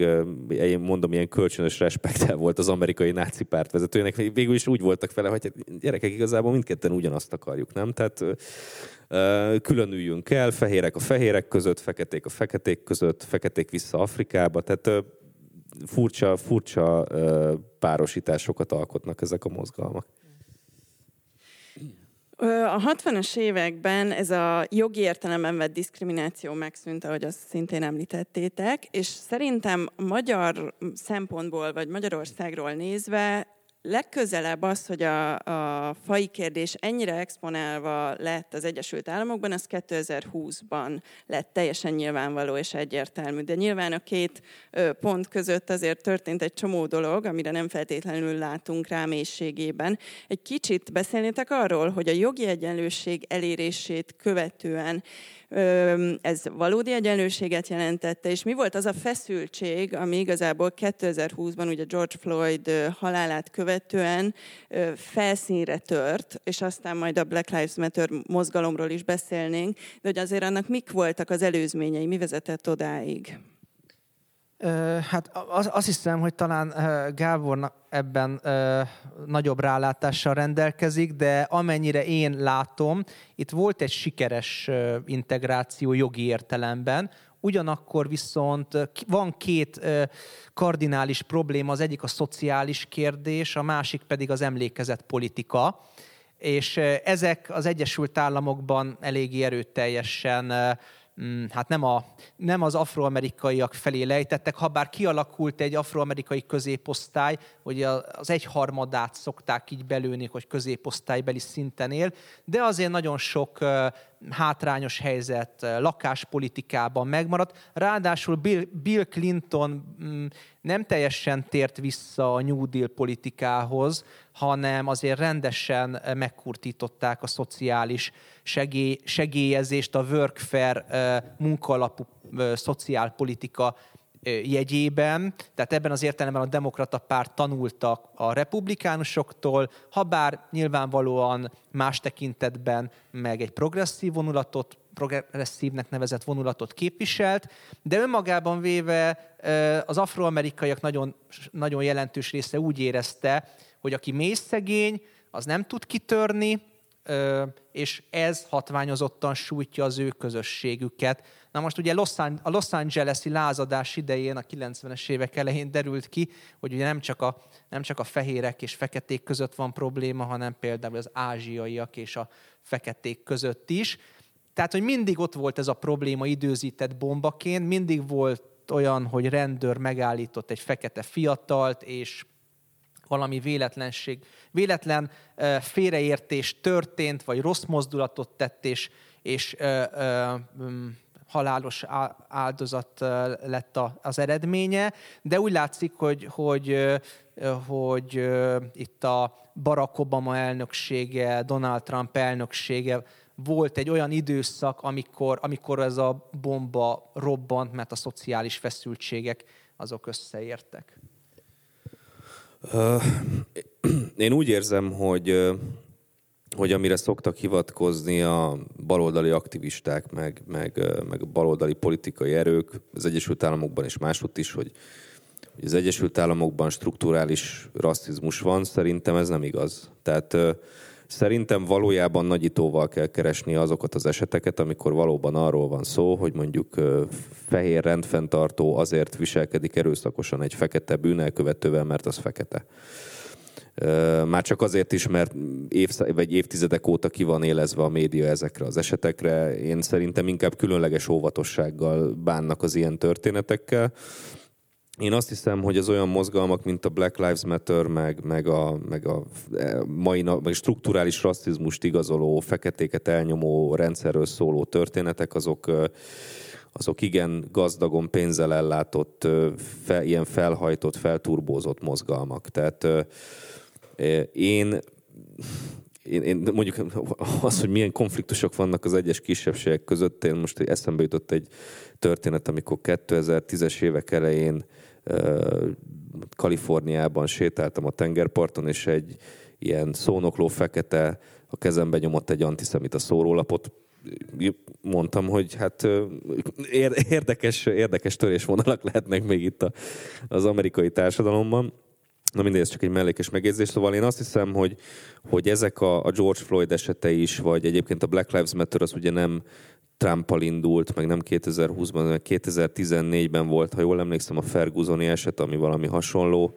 én mondom, ilyen kölcsönös respektel volt az amerikai náci párt vezetőjének. Végül is úgy voltak vele, hogy hát gyerekek igazából mindketten ugyanazt akarjuk, nem? Tehát különüljünk el, fehérek a fehérek között, feketék a feketék között, feketék vissza Afrikába. Tehát furcsa, furcsa párosításokat alkotnak ezek a mozgalmak. A 60-as években ez a jogi értelemben vett diszkrimináció megszűnt, ahogy azt szintén említettétek, és szerintem magyar szempontból, vagy Magyarországról nézve legközelebb az, hogy a, a fai kérdés ennyire exponálva lett az Egyesült Államokban, az 2020-ban lett teljesen nyilvánvaló és egyértelmű. De nyilván a két pont között azért történt egy csomó dolog, amire nem feltétlenül látunk rá mélységében. Egy kicsit beszélnétek arról, hogy a jogi egyenlőség elérését követően ez valódi egyenlőséget jelentette, és mi volt az a feszültség, ami igazából 2020-ban ugye George Floyd halálát követően felszínre tört, és aztán majd a Black Lives Matter mozgalomról is beszélnénk, de hogy azért annak mik voltak az előzményei, mi vezetett odáig? Hát azt hiszem, hogy talán Gábornak ebben nagyobb rálátással rendelkezik, de amennyire én látom, itt volt egy sikeres integráció jogi értelemben, ugyanakkor viszont van két kardinális probléma, az egyik a szociális kérdés, a másik pedig az emlékezett politika, és ezek az Egyesült Államokban eléggé erőteljesen hát nem, a, nem az afroamerikaiak felé lejtettek, ha bár kialakult egy afroamerikai középosztály, hogy az egyharmadát szokták így belőni, hogy középosztálybeli szinten él, de azért nagyon sok hátrányos helyzet lakáspolitikában megmaradt. Ráadásul Bill, Clinton mm, nem teljesen tért vissza a New Deal politikához, hanem azért rendesen megkurtították a szociális segély, segélyezést, a workfare munkaalapú szociálpolitika jegyében, tehát ebben az értelemben a demokrata párt tanultak a republikánusoktól, ha bár nyilvánvalóan más tekintetben meg egy progresszív vonulatot, progresszívnek nevezett vonulatot képviselt, de önmagában véve az afroamerikaiak nagyon, nagyon jelentős része úgy érezte, hogy aki mély szegény, az nem tud kitörni, és ez hatványozottan sújtja az ő közösségüket. Na most ugye a Los Angeles-i lázadás idején, a 90-es évek elején derült ki, hogy ugye nem csak, a, nem csak a fehérek és feketék között van probléma, hanem például az ázsiaiak és a feketék között is. Tehát, hogy mindig ott volt ez a probléma időzített bombaként, mindig volt olyan, hogy rendőr megállított egy fekete fiatalt, és valami véletlenség, véletlen félreértés történt, vagy rossz mozdulatot tett, és, és ö, ö, halálos áldozat lett az eredménye, de úgy látszik, hogy, hogy, hogy itt a Barack Obama elnöksége, Donald Trump elnöksége volt egy olyan időszak, amikor, amikor ez a bomba robbant, mert a szociális feszültségek azok összeértek. Én úgy érzem, hogy hogy amire szoktak hivatkozni a baloldali aktivisták, meg, meg, meg baloldali politikai erők az Egyesült Államokban és máshogy is, hogy, hogy az Egyesült Államokban strukturális rasszizmus van, szerintem ez nem igaz. Tehát szerintem valójában nagyítóval kell keresni azokat az eseteket, amikor valóban arról van szó, hogy mondjuk fehér rendfenntartó azért viselkedik erőszakosan egy fekete bűnelkövetővel, mert az fekete. Már csak azért is, mert év, vagy évtizedek óta ki van élezve a média ezekre az esetekre. Én szerintem inkább különleges óvatossággal bánnak az ilyen történetekkel. Én azt hiszem, hogy az olyan mozgalmak, mint a Black Lives Matter, meg, meg a, meg a e, mai meg strukturális rasszizmust igazoló, feketéket elnyomó rendszerről szóló történetek, azok azok igen gazdagon pénzzel ellátott, fe, ilyen felhajtott, felturbózott mozgalmak. Tehát én, én, én mondjuk az, hogy milyen konfliktusok vannak az egyes kisebbségek között, én most eszembe jutott egy történet, amikor 2010-es évek elején Kaliforniában sétáltam a tengerparton, és egy ilyen szónokló fekete a kezembe nyomott egy antiszemita szórólapot, mondtam, hogy hát érdekes, érdekes törésvonalak lehetnek még itt az amerikai társadalomban. Na mindegy, ez csak egy mellékes megjegyzés. Szóval én azt hiszem, hogy, hogy ezek a, a George Floyd esete is, vagy egyébként a Black Lives Matter az ugye nem Trumpal indult, meg nem 2020-ban, hanem 2014-ben volt, ha jól emlékszem, a Fergusoni eset, ami valami hasonló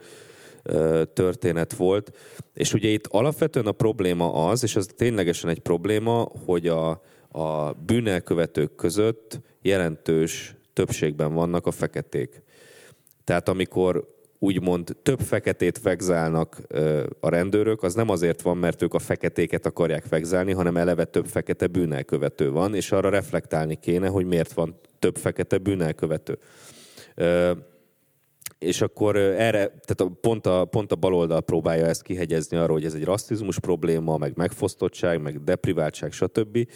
történet volt. És ugye itt alapvetően a probléma az, és ez ténylegesen egy probléma, hogy a, a bűnelkövetők között jelentős többségben vannak a feketék. Tehát amikor úgymond több feketét vegzálnak a rendőrök, az nem azért van, mert ők a feketéket akarják vegzálni, hanem eleve több fekete bűnelkövető van, és arra reflektálni kéne, hogy miért van több fekete bűnelkövető. És akkor erre, tehát pont, a, pont a baloldal próbálja ezt kihegyezni arról, hogy ez egy rasszizmus probléma, meg megfosztottság, meg depriváltság, stb.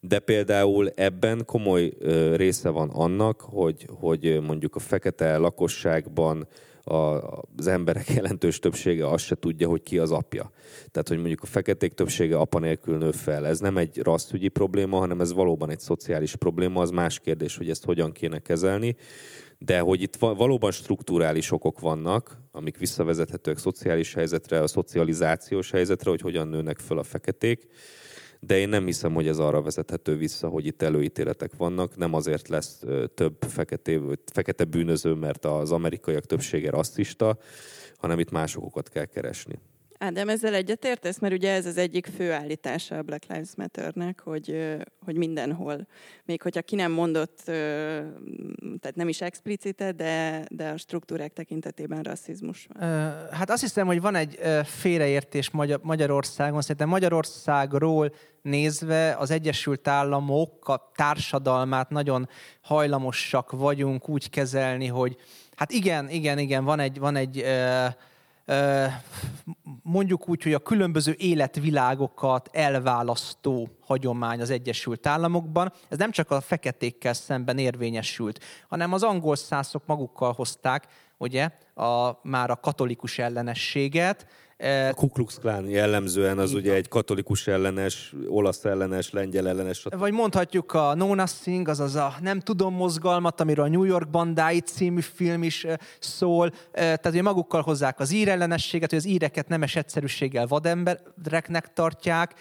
De például ebben komoly része van annak, hogy, hogy mondjuk a fekete lakosságban a, az emberek jelentős többsége azt se tudja, hogy ki az apja. Tehát, hogy mondjuk a feketék többsége apa nélkül nő fel. Ez nem egy rasszügyi probléma, hanem ez valóban egy szociális probléma. Az más kérdés, hogy ezt hogyan kéne kezelni. De hogy itt valóban strukturális okok vannak, amik visszavezethetőek szociális helyzetre, a szocializációs helyzetre, hogy hogyan nőnek föl a feketék de én nem hiszem, hogy ez arra vezethető vissza, hogy itt előítéletek vannak. Nem azért lesz több fekete, fekete bűnöző, mert az amerikaiak többsége rasszista, hanem itt más okokat kell keresni. Ádám, ezzel egyetértesz? Mert ugye ez az egyik fő állítása a Black Lives Matter-nek, hogy, hogy mindenhol, még hogyha ki nem mondott, tehát nem is explicite, de, de a struktúrák tekintetében rasszizmus van. Hát azt hiszem, hogy van egy félreértés Magyarországon. Szerintem Magyarországról nézve az Egyesült Államok a társadalmát nagyon hajlamosak vagyunk úgy kezelni, hogy hát igen, igen, igen, van egy, van egy mondjuk úgy, hogy a különböző életvilágokat elválasztó hagyomány az Egyesült Államokban. Ez nem csak a feketékkel szemben érvényesült, hanem az angol szászok magukkal hozták, ugye, a, már a katolikus ellenességet, a Ku Klux Klan jellemzően az ugye egy katolikus ellenes, olasz ellenes, lengyel ellenes. Vagy mondhatjuk a No Nothing, azaz a Nem tudom mozgalmat, amiről a New York bandái című film is szól. Tehát ugye magukkal hozzák az ír ellenességet, hogy az íreket nemes egyszerűséggel vadembereknek tartják,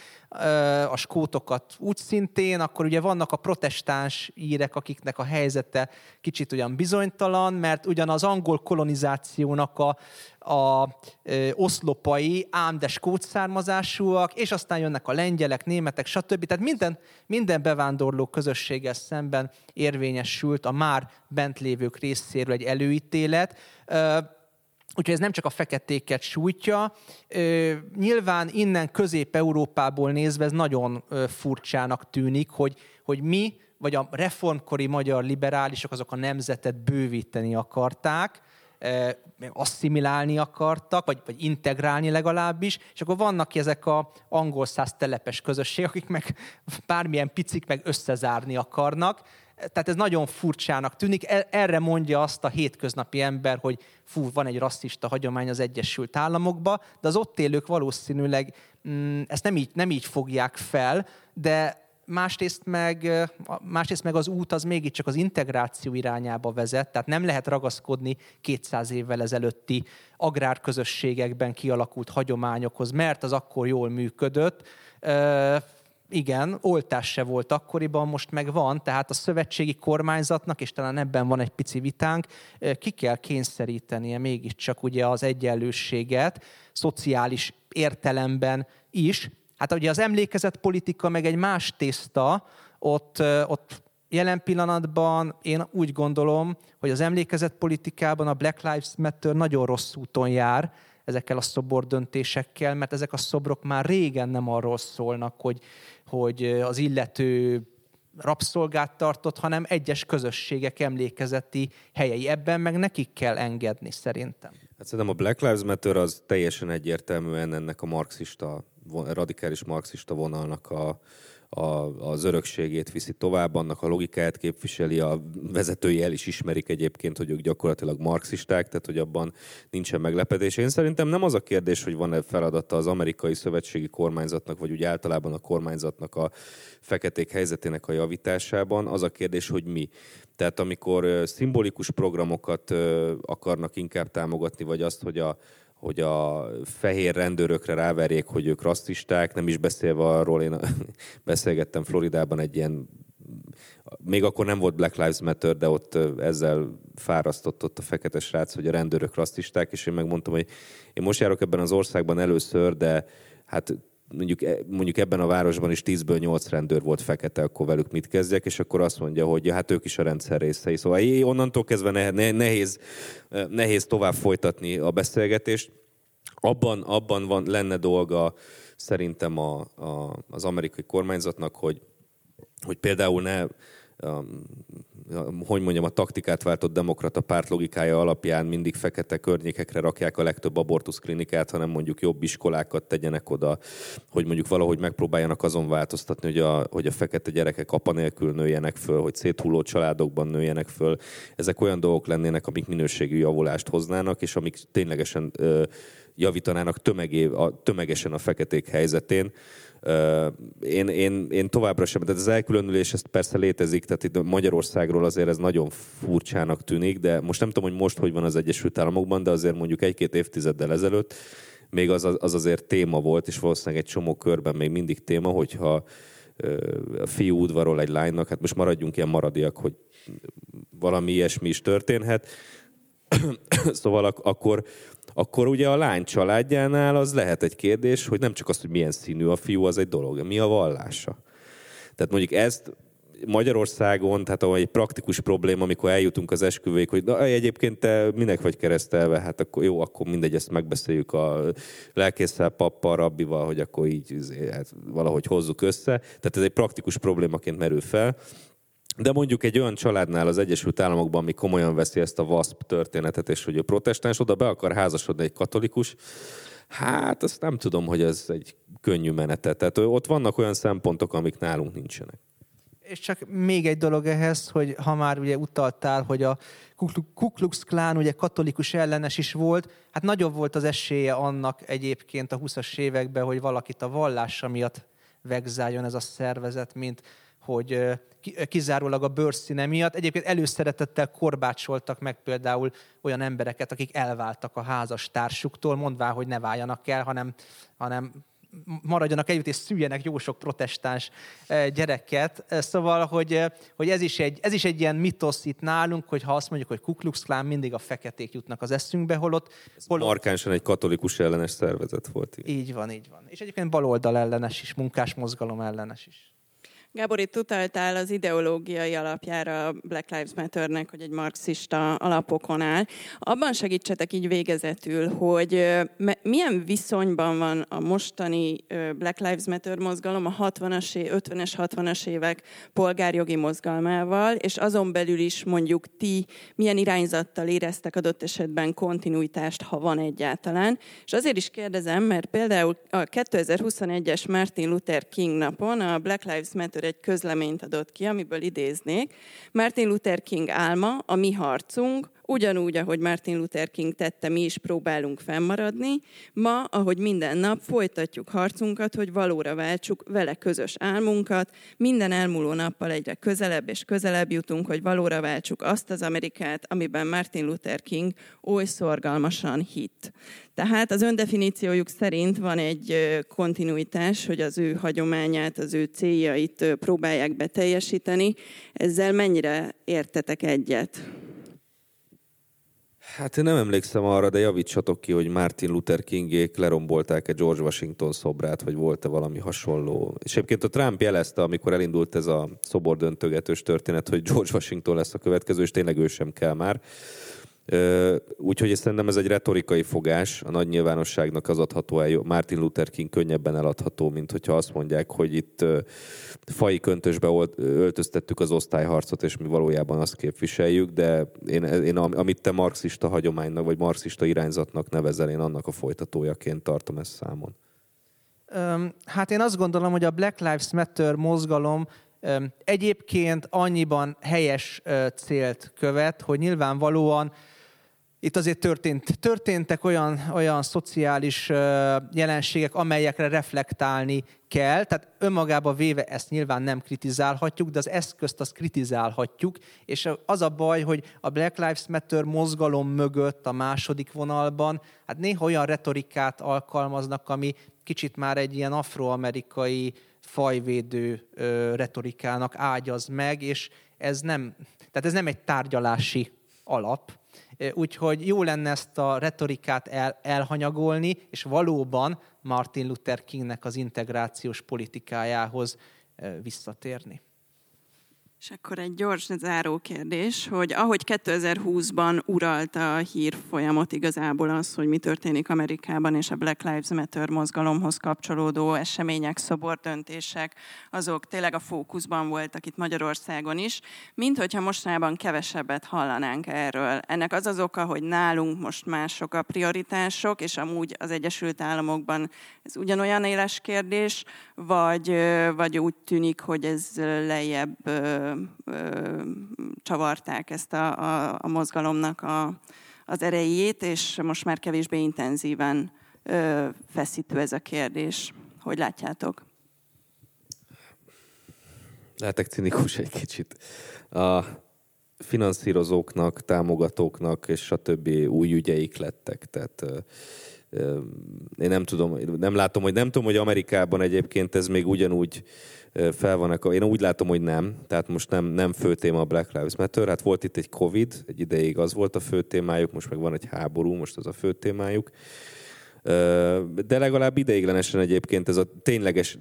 a skótokat úgy szintén, akkor ugye vannak a protestáns írek, akiknek a helyzete kicsit olyan bizonytalan, mert ugyan az angol kolonizációnak a, a ö, oszlopai ám de skót származásúak, és aztán jönnek a lengyelek, németek, stb. Tehát minden, minden bevándorló közösséggel szemben érvényesült a már bent lévők részéről egy előítélet. Ö, Úgyhogy ez nem csak a feketéket sújtja. Nyilván innen Közép-Európából nézve ez nagyon furcsának tűnik, hogy, hogy mi, vagy a reformkori magyar liberálisok azok a nemzetet bővíteni akarták, asszimilálni akartak, vagy, vagy integrálni legalábbis, és akkor vannak ezek a angol száz telepes közösségek, akik meg bármilyen picik meg összezárni akarnak, tehát ez nagyon furcsának tűnik. E, erre mondja azt a hétköznapi ember, hogy fú, van egy rasszista hagyomány az Egyesült Államokba, de az ott élők valószínűleg mm, ezt nem így, nem így fogják fel, de másrészt meg, másrészt meg az út az mégiscsak az integráció irányába vezet, tehát nem lehet ragaszkodni 200 évvel ezelőtti agrárközösségekben kialakult hagyományokhoz, mert az akkor jól működött igen, oltás se volt akkoriban, most meg van, tehát a szövetségi kormányzatnak, és talán ebben van egy pici vitánk, ki kell kényszerítenie mégiscsak ugye az egyenlőséget, szociális értelemben is. Hát ugye az emlékezett politika meg egy más tészta, ott, ott jelen pillanatban én úgy gondolom, hogy az emlékezett politikában a Black Lives Matter nagyon rossz úton jár, ezekkel a szobor döntésekkel, mert ezek a szobrok már régen nem arról szólnak, hogy hogy az illető rabszolgát tartott, hanem egyes közösségek emlékezeti helyei. Ebben meg nekik kell engedni szerintem. Hát szerintem a Black Lives Matter az teljesen egyértelműen ennek a marxista, radikális marxista vonalnak a, a, az örökségét viszi tovább, annak a logikáját képviseli, a vezetői el is ismerik egyébként, hogy ők gyakorlatilag marxisták, tehát hogy abban nincsen meglepetés. Én szerintem nem az a kérdés, hogy van-e feladata az amerikai szövetségi kormányzatnak, vagy úgy általában a kormányzatnak a feketék helyzetének a javításában, az a kérdés, hogy mi. Tehát amikor szimbolikus programokat akarnak inkább támogatni, vagy azt, hogy a, hogy a fehér rendőrökre ráverjék, hogy ők rasszisták, nem is beszélve arról, én beszélgettem Floridában egy ilyen még akkor nem volt Black Lives Matter, de ott ezzel fárasztott ott a fekete srác, hogy a rendőrök rasszisták, és én megmondtam, hogy én most járok ebben az országban először, de hát mondjuk, e, mondjuk ebben a városban is 10-ből 8 rendőr volt fekete, akkor velük mit kezdjek, és akkor azt mondja, hogy hát ők is a rendszer részei. Szóval onnantól kezdve nehéz, e, nehéz tovább folytatni a beszélgetést. Abban, abban van, lenne dolga szerintem a, a, az amerikai kormányzatnak, hogy, hogy például ne hogy mondjam, a taktikát váltott demokrata párt logikája alapján mindig fekete környékekre rakják a legtöbb abortuszklinikát, hanem mondjuk jobb iskolákat tegyenek oda, hogy mondjuk valahogy megpróbáljanak azon változtatni, hogy a, hogy a fekete gyerekek apa nélkül nőjenek föl, hogy széthulló családokban nőjenek föl. Ezek olyan dolgok lennének, amik minőségű javulást hoznának, és amik ténylegesen ö, javítanának tömegé, a, tömegesen a feketék helyzetén én, én, én továbbra sem, tehát az elkülönülés ez persze létezik, tehát itt Magyarországról azért ez nagyon furcsának tűnik, de most nem tudom, hogy most hogy van az Egyesült Államokban, de azért mondjuk egy-két évtizeddel ezelőtt még az, az azért téma volt, és valószínűleg egy csomó körben még mindig téma, hogyha a fiú udvarol egy lánynak, hát most maradjunk ilyen maradiak, hogy valami ilyesmi is történhet. szóval ak- akkor, akkor ugye a lány családjánál az lehet egy kérdés, hogy nem csak az, hogy milyen színű a fiú, az egy dolog, mi a vallása. Tehát mondjuk ezt Magyarországon, tehát ahol egy praktikus probléma, amikor eljutunk az esküvőig, hogy na, egyébként te minek vagy keresztelve, hát akkor jó, akkor mindegy, ezt megbeszéljük a lelkészsel, pappal, rabbival, hogy akkor így hát valahogy hozzuk össze. Tehát ez egy praktikus problémaként merül fel De mondjuk egy olyan családnál az Egyesült Államokban, ami komolyan veszi ezt a WASP történetet, és hogy a protestáns oda be akar házasodni egy katolikus, hát azt nem tudom, hogy ez egy könnyű menetet. Tehát ott vannak olyan szempontok, amik nálunk nincsenek. És csak még egy dolog ehhez, hogy ha már ugye utaltál, hogy a Ku Klux Klan ugye katolikus ellenes is volt, hát nagyobb volt az esélye annak egyébként a 20-as években, hogy valakit a vallása miatt vegzáljon ez a szervezet, mint hogy kizárólag a bőrszíne miatt. Egyébként előszeretettel korbácsoltak meg például olyan embereket, akik elváltak a házas társuktól, mondvá, hogy ne váljanak el, hanem, hanem maradjanak együtt és szüljenek jó sok protestáns gyereket. Szóval, hogy, hogy ez, is egy, ez is egy ilyen mitosz itt nálunk, hogy ha azt mondjuk, hogy Ku Klux Klan, mindig a feketék jutnak az eszünkbe, holott... holott... Markánsan egy katolikus ellenes szervezet volt. Így van, így van. És egyébként baloldal ellenes is, munkás mozgalom ellenes is. Gábor, itt utaltál az ideológiai alapjára Black Lives Matter-nek, hogy egy marxista alapokon áll. Abban segítsetek így végezetül, hogy milyen viszonyban van a mostani Black Lives Matter mozgalom a 60-as, 50-es, 60-as évek polgárjogi mozgalmával, és azon belül is mondjuk ti milyen irányzattal éreztek adott esetben kontinuitást, ha van egyáltalán. És azért is kérdezem, mert például a 2021-es Martin Luther King napon a Black Lives Matter először egy közleményt adott ki, amiből idéznék. Martin Luther King álma, a mi harcunk, ugyanúgy, ahogy Martin Luther King tette, mi is próbálunk fennmaradni. Ma, ahogy minden nap, folytatjuk harcunkat, hogy valóra váltsuk vele közös álmunkat. Minden elmúló nappal egyre közelebb és közelebb jutunk, hogy valóra váltsuk azt az Amerikát, amiben Martin Luther King oly szorgalmasan hitt. Tehát az öndefiníciójuk szerint van egy kontinuitás, hogy az ő hagyományát, az ő céljait próbálják beteljesíteni. Ezzel mennyire értetek egyet? Hát én nem emlékszem arra, de javítsatok ki, hogy Martin Luther Kingék lerombolták-e George Washington szobrát, vagy volt-e valami hasonló. És egyébként a Trump jelezte, amikor elindult ez a szobordöntögetős történet, hogy George Washington lesz a következő, és tényleg ő sem kell már. Úgyhogy szerintem ez egy retorikai fogás, a nagy nyilvánosságnak az adható el, Martin Luther King könnyebben eladható, mint hogyha azt mondják, hogy itt fai köntösbe öltöztettük az osztályharcot, és mi valójában azt képviseljük, de én, én amit te marxista hagyománynak, vagy marxista irányzatnak nevezel, én annak a folytatójaként tartom ezt számon. Hát én azt gondolom, hogy a Black Lives Matter mozgalom egyébként annyiban helyes célt követ, hogy nyilvánvalóan itt azért történt, történtek olyan, olyan szociális jelenségek, amelyekre reflektálni kell. Tehát önmagába véve ezt nyilván nem kritizálhatjuk, de az eszközt azt kritizálhatjuk. És az a baj, hogy a Black Lives Matter mozgalom mögött a második vonalban, hát néha olyan retorikát alkalmaznak, ami kicsit már egy ilyen afroamerikai fajvédő retorikának ágyaz meg, és ez nem, tehát ez nem egy tárgyalási alap, Úgyhogy jó lenne ezt a retorikát el, elhanyagolni, és valóban Martin Luther Kingnek az integrációs politikájához visszatérni. És akkor egy gyors záró kérdés, hogy ahogy 2020-ban uralta a hír folyamot igazából az, hogy mi történik Amerikában és a Black Lives Matter mozgalomhoz kapcsolódó események, szobordöntések, azok tényleg a fókuszban voltak itt Magyarországon is, mint hogyha mostanában kevesebbet hallanánk erről. Ennek az az oka, hogy nálunk most mások a prioritások, és amúgy az Egyesült Államokban ez ugyanolyan éles kérdés, vagy, vagy úgy tűnik, hogy ez lejjebb csavarták ezt a, a, a mozgalomnak a, az erejét, és most már kevésbé intenzíven ö, feszítő ez a kérdés. Hogy látjátok? Lehetek cinikus egy kicsit. A finanszírozóknak, támogatóknak és stb. új ügyeik lettek. Tehát én nem tudom, nem látom, hogy nem tudom, hogy Amerikában egyébként ez még ugyanúgy fel van, én úgy látom, hogy nem, tehát most nem, nem fő téma a Black Lives Matter, hát volt itt egy Covid, egy ideig az volt a fő témájuk, most meg van egy háború, most az a fő témájuk. De legalább ideiglenesen egyébként ez a tényleges,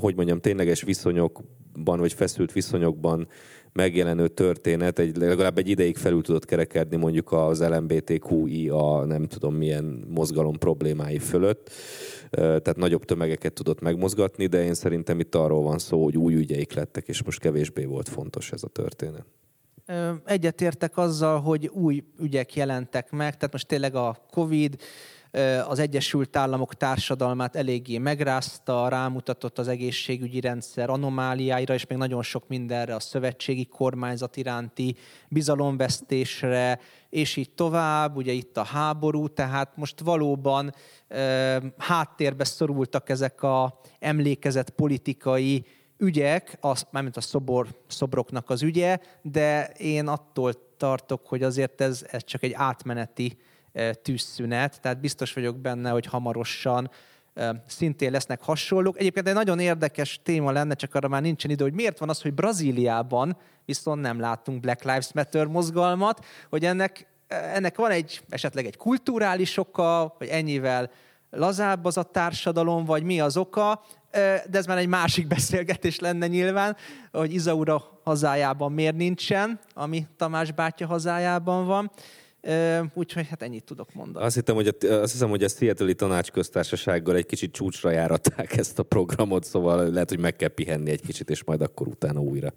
hogy mondjam, tényleges viszonyok konfliktusban vagy feszült viszonyokban megjelenő történet egy, legalább egy ideig felül tudott kerekedni mondjuk az LMBTQI, a nem tudom milyen mozgalom problémái fölött. Tehát nagyobb tömegeket tudott megmozgatni, de én szerintem itt arról van szó, hogy új ügyeik lettek, és most kevésbé volt fontos ez a történet. Egyetértek azzal, hogy új ügyek jelentek meg, tehát most tényleg a Covid, az Egyesült Államok társadalmát eléggé megrázta, rámutatott az egészségügyi rendszer anomáliáira, és még nagyon sok mindenre, a szövetségi kormányzat iránti bizalomvesztésre, és így tovább, ugye itt a háború, tehát most valóban háttérbe szorultak ezek a emlékezett politikai ügyek, az, mármint a szobor, szobroknak az ügye, de én attól tartok, hogy azért ez, ez csak egy átmeneti tűzszünet, tehát biztos vagyok benne, hogy hamarosan szintén lesznek hasonlók. Egyébként egy nagyon érdekes téma lenne, csak arra már nincsen idő, hogy miért van az, hogy Brazíliában viszont nem látunk Black Lives Matter mozgalmat, hogy ennek, ennek van egy esetleg egy kulturális oka, hogy ennyivel lazább az a társadalom, vagy mi az oka, de ez már egy másik beszélgetés lenne nyilván, hogy Izaura hazájában miért nincsen, ami Tamás bátya hazájában van. Úgyhogy hát ennyit tudok mondani. Azt, hittem, hogy a, azt hiszem, hogy a Seattle-i tanácsköztársasággal egy kicsit csúcsra járatták ezt a programot, szóval lehet, hogy meg kell pihenni egy kicsit, és majd akkor utána újra.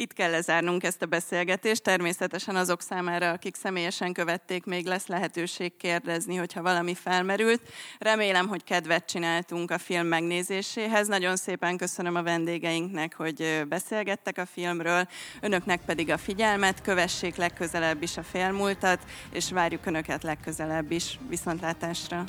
Itt kell lezárnunk ezt a beszélgetést. Természetesen azok számára, akik személyesen követték, még lesz lehetőség kérdezni, hogyha valami felmerült. Remélem, hogy kedvet csináltunk a film megnézéséhez. Nagyon szépen köszönöm a vendégeinknek, hogy beszélgettek a filmről. Önöknek pedig a figyelmet, kövessék legközelebb is a félmúltat, és várjuk Önöket legközelebb is. Viszontlátásra!